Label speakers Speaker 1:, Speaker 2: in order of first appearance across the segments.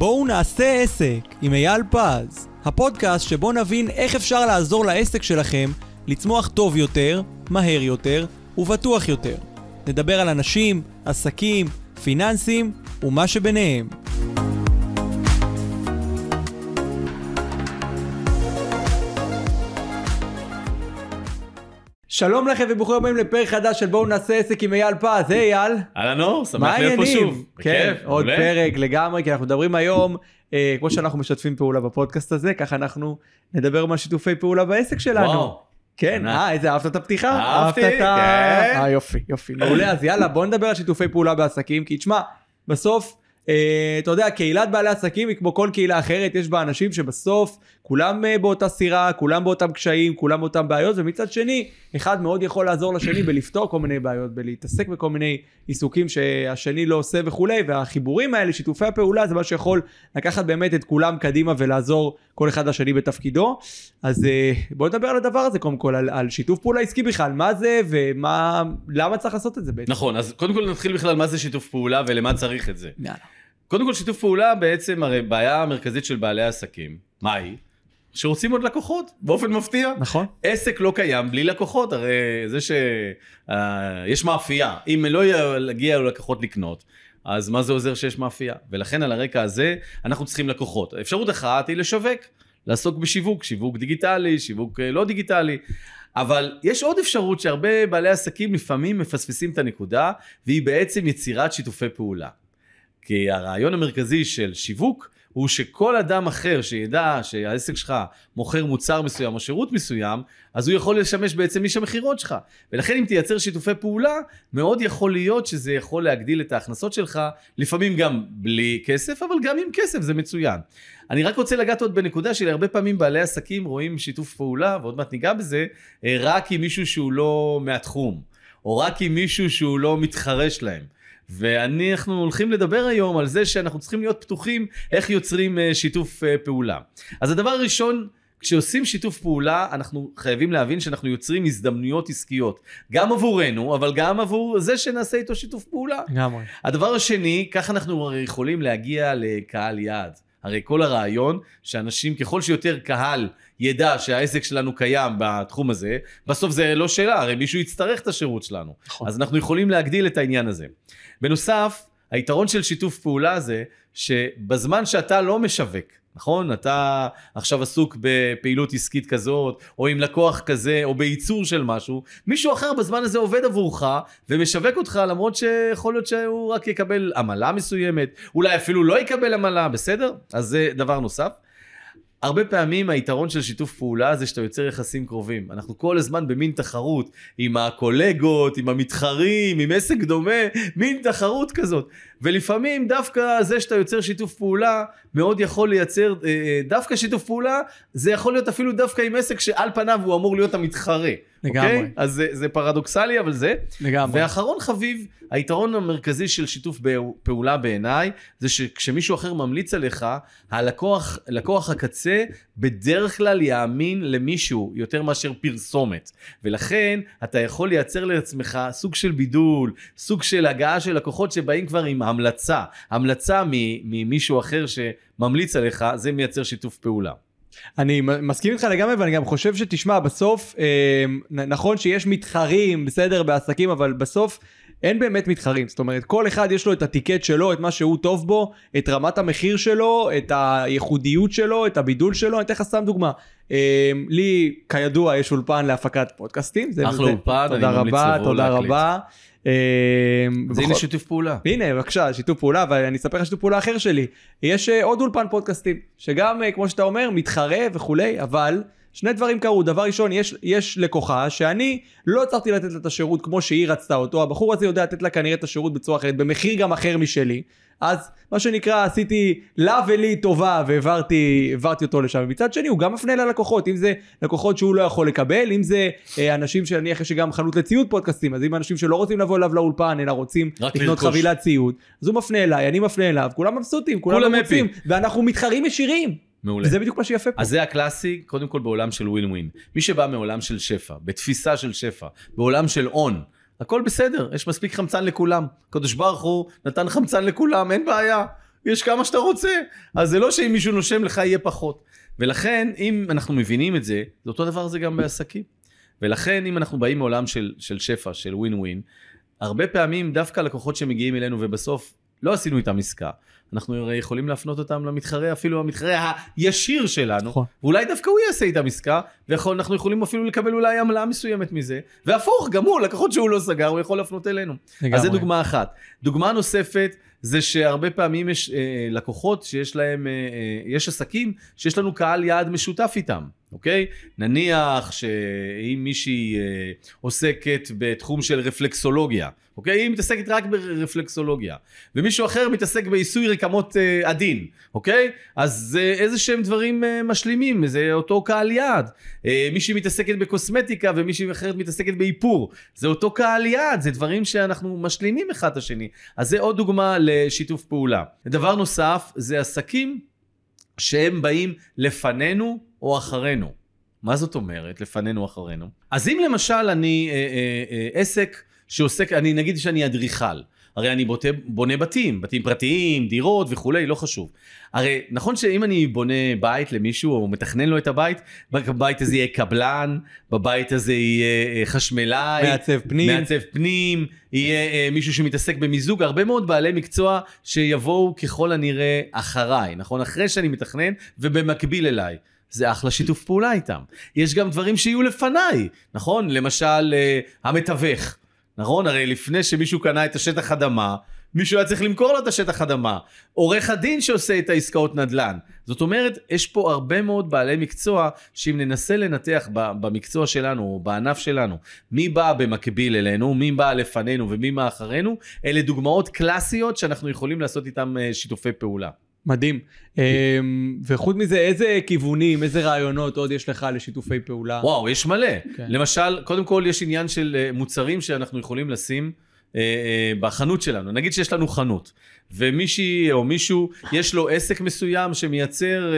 Speaker 1: בואו נעשה עסק עם אייל פז, הפודקאסט שבו נבין איך אפשר לעזור לעסק שלכם לצמוח טוב יותר, מהר יותר ובטוח יותר. נדבר על אנשים, עסקים, פיננסים ומה שביניהם. שלום לכם וברוכים הבאים לפרק חדש של בואו נעשה עסק עם אייל פז, היי אייל.
Speaker 2: אהלן אור,
Speaker 1: מה
Speaker 2: שמח להיות פה? שוב.
Speaker 1: כן,
Speaker 2: בכיף,
Speaker 1: עוד. פרק לגמרי, כי אנחנו מדברים היום, אה, כמו שאנחנו משתפים פעולה בפודקאסט הזה, ככה אנחנו נדבר על שיתופי פעולה בעסק שלנו.
Speaker 2: וואו.
Speaker 1: כן. אה, איזה אהבת את הפתיחה?
Speaker 2: אהבתי, כן.
Speaker 1: אה, יופי, יופי, מעולה, אז יאללה, בוא נדבר על שיתופי פעולה בעסקים, כי תשמע, בסוף, אתה יודע, קהילת בעלי עסקים היא כמו כל קהילה אחרת, יש בה אנשים שבסוף כולם אה, באותה סירה, כולם באותם קשיים, כולם באותם בעיות, ומצד שני, אחד מאוד יכול לעזור לשני בלפתור כל מיני בעיות, בלהתעסק בכל מיני עיסוקים שהשני לא עושה וכולי, והחיבורים האלה, שיתופי הפעולה, זה מה שיכול לקחת באמת את כולם קדימה ולעזור כל אחד לשני בתפקידו. אז אה, בוא נדבר על הדבר הזה קודם כל, על, על שיתוף פעולה עסקי בכלל, מה זה ומה, למה צריך לעשות את זה בעצם.
Speaker 2: נכון, אז קודם כל נתחיל בכלל מה זה שיתוף פעולה ולמה צריך את זה.
Speaker 1: יאללה.
Speaker 2: קודם כל שיתוף פעולה בעצם, הרי בעיה המרכזית של בעלי עסקים, מה היא? שרוצים עוד לקוחות, באופן מפתיע.
Speaker 1: נכון?
Speaker 2: עסק לא קיים בלי לקוחות, הרי זה שיש מאפייה, אם לא יגיע לקוחות לקנות, אז מה זה עוזר שיש מאפייה? ולכן על הרקע הזה אנחנו צריכים לקוחות. אפשרות אחת היא לשווק, לעסוק בשיווק, שיווק דיגיטלי, שיווק אה, לא דיגיטלי. אבל יש עוד אפשרות שהרבה בעלי עסקים לפעמים מפספסים את הנקודה, והיא בעצם יצירת שיתופי פעולה. כי הרעיון המרכזי של שיווק הוא שכל אדם אחר שידע שהעסק שלך מוכר מוצר מסוים או שירות מסוים, אז הוא יכול לשמש בעצם איש המכירות שלך. ולכן אם תייצר שיתופי פעולה, מאוד יכול להיות שזה יכול להגדיל את ההכנסות שלך, לפעמים גם בלי כסף, אבל גם עם כסף זה מצוין. אני רק רוצה לגעת עוד בנקודה שלהרבה פעמים בעלי עסקים רואים שיתוף פעולה, ועוד מעט ניגע בזה, אה, רק עם מישהו שהוא לא מהתחום, או רק עם מישהו שהוא לא מתחרה שלהם. ואנחנו הולכים לדבר היום על זה שאנחנו צריכים להיות פתוחים איך יוצרים אה, שיתוף אה, פעולה. אז הדבר הראשון, כשעושים שיתוף פעולה, אנחנו חייבים להבין שאנחנו יוצרים הזדמנויות עסקיות. גם עבורנו, אבל גם עבור זה שנעשה איתו שיתוף פעולה.
Speaker 1: לגמרי.
Speaker 2: הדבר השני, ככה אנחנו יכולים להגיע לקהל יעד. הרי כל הרעיון שאנשים, ככל שיותר קהל ידע שהעסק שלנו קיים בתחום הזה, בסוף זה לא שאלה, הרי מישהו יצטרך את השירות שלנו.
Speaker 1: נכון.
Speaker 2: אז אנחנו יכולים להגדיל את העניין הזה. בנוסף, היתרון של שיתוף פעולה זה שבזמן שאתה לא משווק, נכון? אתה עכשיו עסוק בפעילות עסקית כזאת, או עם לקוח כזה, או בייצור של משהו, מישהו אחר בזמן הזה עובד עבורך ומשווק אותך, למרות שיכול להיות שהוא רק יקבל עמלה מסוימת, אולי אפילו לא יקבל עמלה, בסדר? אז זה דבר נוסף. הרבה פעמים היתרון של שיתוף פעולה זה שאתה יוצר יחסים קרובים. אנחנו כל הזמן במין תחרות עם הקולגות, עם המתחרים, עם עסק דומה, מין תחרות כזאת. ולפעמים דווקא זה שאתה יוצר שיתוף פעולה מאוד יכול לייצר, אה, אה, דווקא שיתוף פעולה זה יכול להיות אפילו דווקא עם עסק שעל פניו הוא אמור להיות המתחרה.
Speaker 1: לגמרי.
Speaker 2: אוקיי? אז זה, זה פרדוקסלי אבל זה.
Speaker 1: לגמרי.
Speaker 2: ואחרון חביב, היתרון המרכזי של שיתוף פעולה בעיניי, זה שכשמישהו אחר ממליץ עליך, הלקוח, לקוח הקצה בדרך כלל יאמין למישהו יותר מאשר פרסומת. ולכן אתה יכול לייצר לעצמך סוג של בידול, סוג של הגעה של לקוחות שבאים כבר עם המלצה. המלצה ממישהו אחר שממליץ עליך, זה מייצר שיתוף פעולה.
Speaker 1: אני מסכים איתך לגמרי ואני גם חושב שתשמע בסוף אה, נכון שיש מתחרים בסדר בעסקים אבל בסוף אין באמת מתחרים זאת אומרת כל אחד יש לו את הטיקט שלו את מה שהוא טוב בו את רמת המחיר שלו את הייחודיות שלו את הבידול שלו אני אתן לך סתם דוגמה אה, לי כידוע יש אולפן להפקת פודקאסטים זה,
Speaker 2: אחלה אולפן, אני
Speaker 1: תודה
Speaker 2: ממליץ
Speaker 1: רבה תודה
Speaker 2: להקליט.
Speaker 1: רבה. אה,
Speaker 2: זה הנה שיתוף פעולה.
Speaker 1: הנה בבקשה שיתוף פעולה ואני אספר לך שיתוף פעולה אחר שלי יש אה, עוד אולפן פודקאסטים שגם אה, כמו שאתה אומר מתחרה וכולי אבל שני דברים קרו. דבר ראשון יש, יש לקוחה שאני לא הצלחתי לתת לה את השירות כמו שהיא רצתה אותו. הבחור הזה יודע לתת לה כנראה את השירות בצורה אחרת במחיר גם אחר משלי. אז מה שנקרא עשיתי לה ולי טובה והעברתי העברתי אותו לשם. ומצד שני הוא גם מפנה ללקוחות. אם זה לקוחות שהוא לא יכול לקבל אם זה אה, אנשים שנניח יש גם חנות לציוד פודקאסטים אז אם אנשים שלא רוצים לבוא אליו לאולפן אלא רוצים לקנות
Speaker 2: לרכוש.
Speaker 1: חבילת ציוד אז הוא מפנה אליי אני מפנה אליו כולם מבסוטים כולם מרוצים
Speaker 2: happy.
Speaker 1: ואנחנו מתחרים ישירים
Speaker 2: מעולה.
Speaker 1: וזה בדיוק מה שיפה פה
Speaker 2: אז זה הקלאסי, קודם כל בעולם של ווין ווין. מי שבא מעולם של שפע, בתפיסה של שפע, בעולם של און, הכל בסדר, יש מספיק חמצן לכולם. הקדוש ברוך הוא נתן חמצן לכולם, אין בעיה. יש כמה שאתה רוצה. אז זה לא שאם מישהו נושם לך יהיה פחות. ולכן, אם אנחנו מבינים את זה, זה אותו דבר זה גם בעסקים. ולכן, אם אנחנו באים מעולם של, של שפע, של ווין ווין, הרבה פעמים דווקא לקוחות שמגיעים אלינו ובסוף לא עשינו איתם עסקה. אנחנו הרי יכולים להפנות אותם למתחרה, אפילו המתחרה הישיר שלנו,
Speaker 1: נכון.
Speaker 2: ואולי דווקא הוא יעשה איתם עסקה, ואנחנו יכולים אפילו לקבל אולי עמלה מסוימת מזה, והפוך, גם הוא, לקוחות שהוא לא סגר, הוא יכול להפנות אלינו.
Speaker 1: לגמרי.
Speaker 2: אז זו דוגמה אחת. דוגמה נוספת, זה שהרבה פעמים יש אה, לקוחות שיש להם, אה, אה, יש עסקים שיש לנו קהל יעד משותף איתם, אוקיי? נניח שאם מישהי אה, עוסקת בתחום של רפלקסולוגיה, אוקיי? היא מתעסקת רק ברפלקסולוגיה, ומישהו אחר מתעסק בעיסוי רקמות אה, עדין, אוקיי? אז זה איזה שהם דברים אה, משלימים, זה אותו קהל יעד. אה, מישהי מתעסקת בקוסמטיקה ומישהי אחרת מתעסקת באיפור, זה אותו קהל יעד, זה דברים שאנחנו משלימים אחד את השני. אז זה עוד דוגמה לשיתוף פעולה. דבר נוסף, זה עסקים שהם באים לפנינו או אחרינו. מה זאת אומרת, לפנינו אחרינו? אז אם למשל אני אה, אה, אה, עסק שעוסק, אני נגיד שאני אדריכל. הרי אני בוטה, בונה בתים, בתים פרטיים, דירות וכולי, לא חשוב. הרי נכון שאם אני בונה בית למישהו או מתכנן לו את הבית, בבית הזה יהיה קבלן, בבית הזה יהיה אה, חשמלאי,
Speaker 1: מעצב פנים.
Speaker 2: מעצב פנים, יהיה אה, מישהו שמתעסק במיזוג, הרבה מאוד בעלי מקצוע שיבואו ככל הנראה אחריי, נכון? אחרי שאני מתכנן ובמקביל אליי. זה אחלה שיתוף פעולה איתם. יש גם דברים שיהיו לפניי, נכון? למשל, אה, המתווך. נכון? הרי לפני שמישהו קנה את השטח אדמה, מישהו היה צריך למכור לו את השטח אדמה. עורך הדין שעושה את העסקאות נדל"ן. זאת אומרת, יש פה הרבה מאוד בעלי מקצוע, שאם ננסה לנתח במקצוע שלנו, או בענף שלנו, מי בא במקביל אלינו, מי בא לפנינו ומי בא אחרינו, אלה דוגמאות קלאסיות שאנחנו יכולים לעשות איתם אה, שיתופי פעולה.
Speaker 1: מדהים. אמ, וחוץ מזה, איזה כיוונים, איזה רעיונות עוד יש לך לשיתופי פעולה?
Speaker 2: וואו, יש מלא.
Speaker 1: כן.
Speaker 2: למשל, קודם כל יש עניין של אה, מוצרים שאנחנו יכולים לשים אה, אה, בחנות שלנו. נגיד שיש לנו חנות, ומישהי או מישהו, יש לו עסק מסוים שמייצר...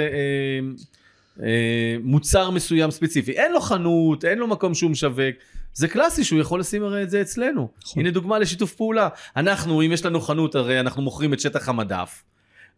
Speaker 2: מוצר מסוים ספציפי. אין לו חנות, אין לו מקום שהוא משווק. זה קלאסי שהוא יכול לשים הרי את זה אצלנו.
Speaker 1: נכון.
Speaker 2: הנה דוגמה לשיתוף פעולה. אנחנו, אם יש לנו חנות, הרי אנחנו מוכרים את שטח המדף.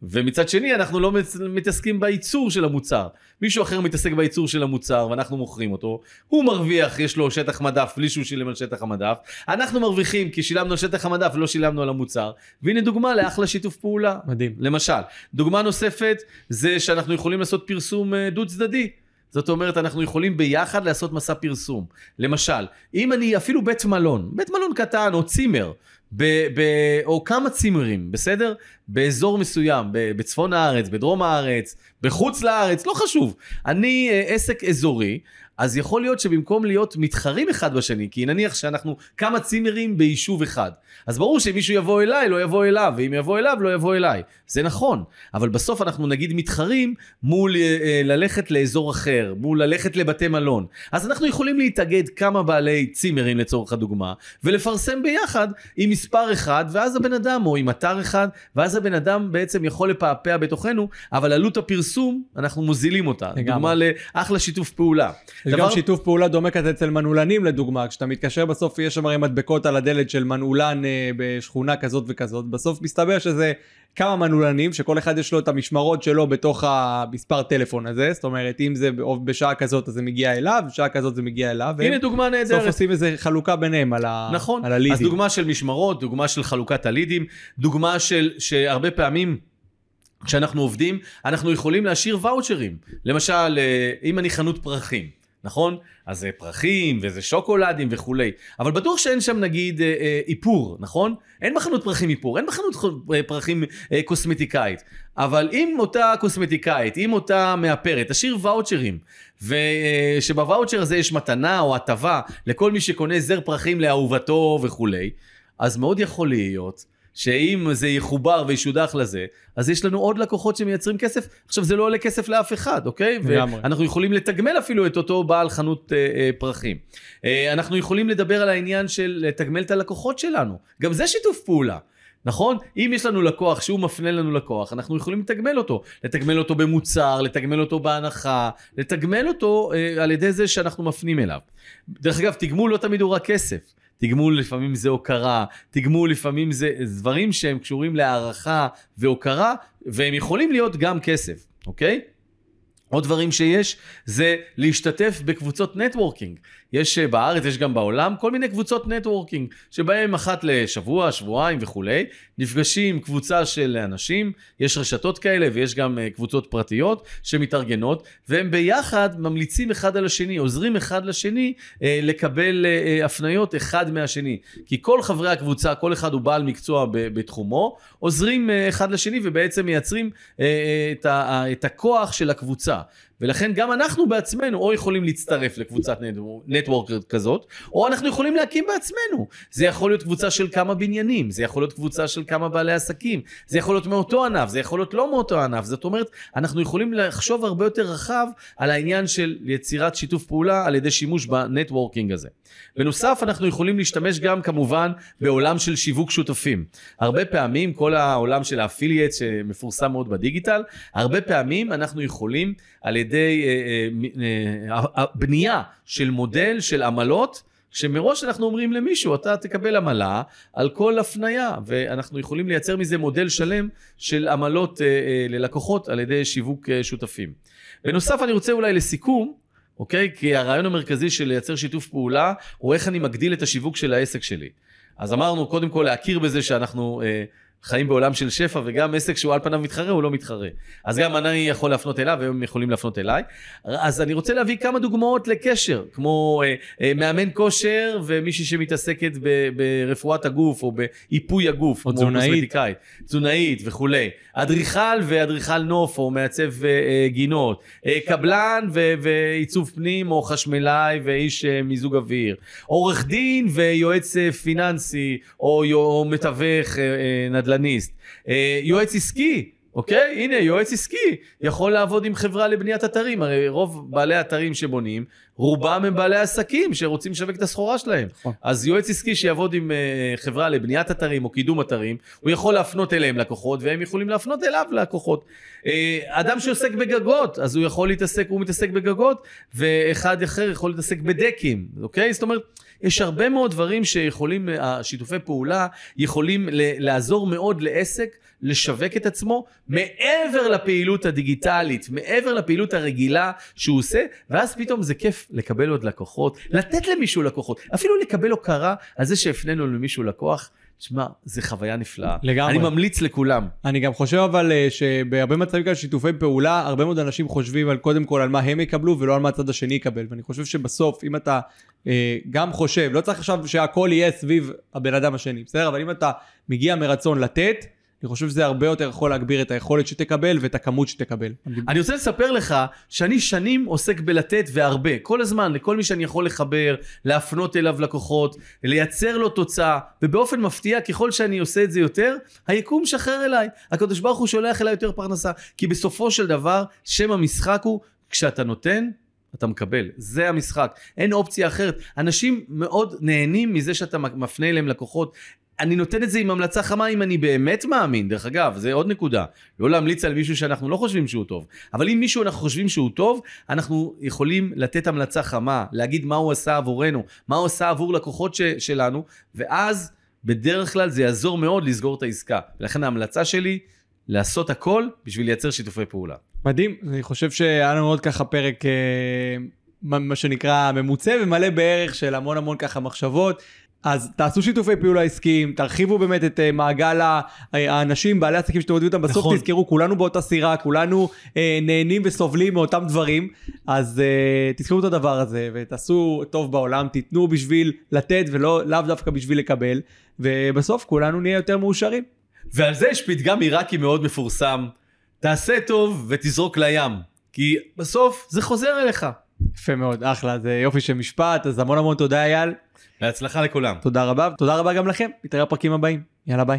Speaker 2: ומצד שני אנחנו לא מתעסקים בייצור של המוצר. מישהו אחר מתעסק בייצור של המוצר ואנחנו מוכרים אותו. הוא מרוויח, יש לו שטח מדף בלי שהוא שילם על שטח המדף. אנחנו מרוויחים כי שילמנו על שטח המדף ולא שילמנו על המוצר. והנה דוגמה לאחלה שיתוף פעולה.
Speaker 1: מדהים.
Speaker 2: למשל, דוגמה נוספת זה שאנחנו יכולים לעשות פרסום אה, דו צדדי. זאת אומרת, אנחנו יכולים ביחד לעשות מסע פרסום. למשל, אם אני אפילו בית מלון, בית מלון קטן או צימר, ב, ב, או כמה צימרים, בסדר? באזור מסוים, בצפון הארץ, בדרום הארץ, בחוץ לארץ, לא חשוב. אני אה, עסק אזורי, אז יכול להיות שבמקום להיות מתחרים אחד בשני, כי נניח שאנחנו כמה צימרים ביישוב אחד, אז ברור שאם מישהו יבוא אליי, לא יבוא אליו, ואם יבוא אליו, לא יבוא אליי. זה נכון, אבל בסוף אנחנו נגיד מתחרים מול אה, אה, ללכת לאזור אחר, מול ללכת לבתי מלון. אז אנחנו יכולים להתאגד כמה בעלי צימרים לצורך הדוגמה, ולפרסם ביחד עם מספר אחד, ואז הבן אדם, או עם אתר אחד, ואז הבן אדם בעצם יכול לפעפע בתוכנו, אבל עלות הפרסום, אנחנו מוזילים אותה.
Speaker 1: לגמרי.
Speaker 2: דוגמה לאחלה שיתוף פעולה.
Speaker 1: יש
Speaker 2: דבר-
Speaker 1: גם שיתוף פעולה דומה כזה אצל מנעולנים לדוגמה, כשאתה מתקשר בסוף יש שם הרי מדבקות על הדלת של מנעולן אה, בשכונה כזאת וכזאת, בסוף מסתבר שזה כמה מנעולנים שכל אחד יש לו את המשמרות שלו בתוך המספר טלפון הזה, זאת אומרת אם זה בשעה כזאת אז זה מגיע אליו, בשעה כזאת זה מגיע אליו,
Speaker 2: הנה דוגמה
Speaker 1: בסוף
Speaker 2: נהדרת.
Speaker 1: עושים איזה חלוקה ביניהם על, ה...
Speaker 2: נכון,
Speaker 1: על הלידים.
Speaker 2: אז דוגמה של משמרות, דוגמה של חלוקת הלידים, דוגמה של שהרבה פעמים כשאנחנו עובדים, אנחנו יכולים להשאיר ואוצ'רים. למשל, אה, אם אני חנות פרחים, נכון? אז זה פרחים וזה שוקולדים וכולי, אבל בטוח שאין שם נגיד אה, אה, איפור, נכון? אין בחנות פרחים איפור, אין בחנות אה, פרחים אה, קוסמטיקאית, אבל אם אותה קוסמטיקאית, אם אותה מאפרת, תשאיר ואוצ'רים, ושבוואוצ'ר הזה יש מתנה או הטבה לכל מי שקונה זר פרחים לאהובתו וכולי, אז מאוד יכול להיות שאם זה יחובר וישודח לזה, אז יש לנו עוד לקוחות שמייצרים כסף. עכשיו, זה לא עולה כסף לאף אחד, אוקיי?
Speaker 1: לגמרי.
Speaker 2: ואנחנו יכולים לתגמל אפילו את אותו בעל חנות אה, אה, פרחים. אה, אנחנו יכולים לדבר על העניין של לתגמל את הלקוחות שלנו. גם זה שיתוף פעולה. נכון? אם יש לנו לקוח שהוא מפנה לנו לקוח, אנחנו יכולים לתגמל אותו. לתגמל אותו במוצר, לתגמל אותו בהנחה, לתגמל אותו אה, על ידי זה שאנחנו מפנים אליו. דרך אגב, תגמול לא תמיד הוא רק כסף. תגמול לפעמים זה הוקרה, תגמול לפעמים זה דברים שהם קשורים להערכה והוקרה, והם יכולים להיות גם כסף, אוקיי? עוד דברים שיש זה להשתתף בקבוצות networking. יש אה, בארץ, יש גם בעולם, כל מיני קבוצות networking, שבהם אחת לשבוע, שבועיים וכולי, נפגשים קבוצה של אנשים, יש רשתות כאלה ויש גם אה, קבוצות פרטיות שמתארגנות, והם ביחד ממליצים אחד על השני, עוזרים אחד לשני אה, לקבל הפניות אחד מהשני. כי כל חברי הקבוצה, כל אחד הוא בעל מקצוע בתחומו, עוזרים אחד לשני ובעצם מייצרים את הכוח של הקבוצה. ולכן גם אנחנו בעצמנו או יכולים להצטרף לקבוצת נטוורקר כזאת, או אנחנו יכולים להקים בעצמנו. זה יכול להיות קבוצה של כמה בניינים, זה יכול להיות קבוצה של כמה בעלי עסקים, זה יכול להיות מאותו ענף, זה יכול להיות לא מאותו ענף. זאת אומרת, אנחנו יכולים לחשוב הרבה יותר רחב על העניין של יצירת שיתוף פעולה על ידי שימוש ב networking הזה. בנוסף, אנחנו יכולים להשתמש גם כמובן בעולם של שיווק שותפים. הרבה פעמים, כל העולם של ה affiliate שמפורסם מאוד בדיגיטל, הרבה פעמים אנחנו יכולים על ידי אה, אה, אה, בנייה של מודל של עמלות, שמראש אנחנו אומרים למישהו, אתה תקבל עמלה על כל הפנייה, ואנחנו יכולים לייצר מזה מודל שלם של עמלות ללקוחות על ידי שיווק שותפים. בנוסף, אני רוצה אולי לסיכום, אוקיי? כי הרעיון המרכזי של לייצר שיתוף פעולה הוא איך אני מגדיל את השיווק של העסק שלי. אז אמרנו קודם כל להכיר בזה שאנחנו אה, חיים בעולם של שפע, וגם עסק שהוא על פניו מתחרה, הוא לא מתחרה. אז גם אני יכול להפנות אליו, והם יכולים להפנות אליי. אז אני רוצה להביא כמה דוגמאות לקשר, כמו אה, אה, מאמן כושר ומישהי שמתעסקת ב, ברפואת הגוף, או באיפוי הגוף,
Speaker 1: או תזונאית.
Speaker 2: תזונאית וכולי. אדריכל ואדריכל נוף, או מעצב אה, אה, גינות. אה, קבלן ו, ועיצוב פנים, או חשמלאי ואיש אה, מיזוג אוויר. עורך דין ויועץ אה, פיננסי, או, או מתווך אה, אה, נדל"ן. נדל"ניסט, אה, יועץ עסקי, אוקיי? הנה, יועץ עסקי יכול לעבוד עם חברה לבניית אתרים. הרי רוב בעלי אתרים שבונים, רובם הם בעלי עסקים שרוצים לשווק את הסחורה שלהם. נכון. אז יועץ עסקי שיעבוד עם uh, חברה לבניית אתרים או קידום אתרים, הוא יכול להפנות אליהם לקוחות, והם יכולים להפנות אליו לקוחות. Uh, אדם שעוסק בגגות, אז הוא יכול להתעסק, הוא מתעסק בגגות, ואחד אחר יכול להתעסק בדקים, אוקיי? זאת אומרת... יש הרבה מאוד דברים שיכולים, השיתופי פעולה יכולים לעזור מאוד לעסק לשווק את עצמו מעבר לפעילות הדיגיטלית, מעבר לפעילות הרגילה שהוא עושה, ואז פתאום זה כיף לקבל עוד לקוחות, לתת למישהו לקוחות, אפילו לקבל הוקרה על זה שהפנינו למישהו לקוח. שמע, זה חוויה נפלאה. לגמרי. אני ממליץ לכולם.
Speaker 1: אני גם חושב אבל אה, שבהרבה מצבים כאלה שיתופי פעולה, הרבה מאוד אנשים חושבים על קודם כל על מה הם יקבלו ולא על מה הצד השני יקבל. ואני חושב שבסוף, אם אתה אה, גם חושב, לא צריך עכשיו שהכל יהיה סביב הבן אדם השני, בסדר? אבל אם אתה מגיע מרצון לתת, אני חושב שזה הרבה יותר יכול להגביר את היכולת שתקבל ואת הכמות שתקבל.
Speaker 2: אני רוצה לספר לך שאני שנים עוסק בלתת והרבה, כל הזמן, לכל מי שאני יכול לחבר, להפנות אליו לקוחות, לייצר לו תוצאה, ובאופן מפתיע, ככל שאני עושה את זה יותר, היקום משחרר אליי. הקדוש ברוך הוא שולח אליי יותר פרנסה. כי בסופו של דבר, שם המשחק הוא, כשאתה נותן, אתה מקבל, זה המשחק, אין אופציה אחרת. אנשים מאוד נהנים מזה שאתה מפנה אליהם לקוחות, אני נותן את זה עם המלצה חמה אם אני באמת מאמין, דרך אגב, זה עוד נקודה. לא להמליץ על מישהו שאנחנו לא חושבים שהוא טוב. אבל אם מישהו אנחנו חושבים שהוא טוב, אנחנו יכולים לתת המלצה חמה, להגיד מה הוא עשה עבורנו, מה הוא עשה עבור לקוחות ש- שלנו, ואז בדרך כלל זה יעזור מאוד לסגור את העסקה. ולכן ההמלצה שלי, לעשות הכל בשביל לייצר שיתופי פעולה.
Speaker 1: מדהים, אני חושב שהיה לנו עוד ככה פרק, אה, מה שנקרא, ממוצע ומלא בערך של המון המון ככה מחשבות. אז תעשו שיתופי פעולה עסקיים, תרחיבו באמת את uh, מעגל אה, האנשים, בעלי עסקים שאתם עובדים איתם, בסוף נכון. תזכרו, כולנו באותה סירה, כולנו uh, נהנים וסובלים מאותם דברים, אז uh, תזכרו את הדבר הזה ותעשו טוב בעולם, תיתנו בשביל לתת ולא לאו דווקא בשביל לקבל, ובסוף כולנו נהיה יותר מאושרים.
Speaker 2: ועל זה יש פתגם עיראקי מאוד מפורסם, תעשה טוב ותזרוק לים, כי בסוף זה חוזר אליך.
Speaker 1: יפה מאוד, אחלה, זה יופי של משפט, אז המון המון תודה אייל.
Speaker 2: בהצלחה לכולם.
Speaker 1: תודה רבה, תודה רבה גם לכם, נתראה בפרקים הבאים, יאללה ביי.